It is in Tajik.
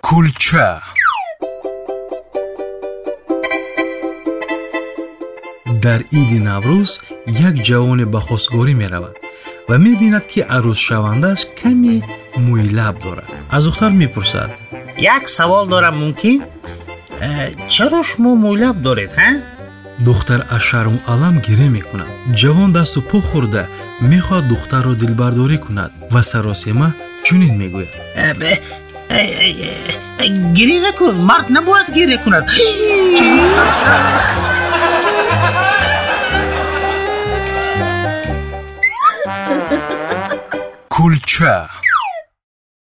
кулча. Дар иди наврӯз як ҷавоне ба хостгорӣ меравад ва мебинад ки арӯзшавандааш каме мӯйлаб дорад. Аз духтар мепурсад. Як савол дорам мумкин э, чаро шумо мӯйлаб доред ҳа? Духтар аз шарму алам гиря мекунад. Ҷавон дасту пӯ хӯрда мехоҳад духтарро дилбардорӣ кунад ва саросема чунин мегӯяд? Э, э, гиря накун мард набояд гиря кунад кулча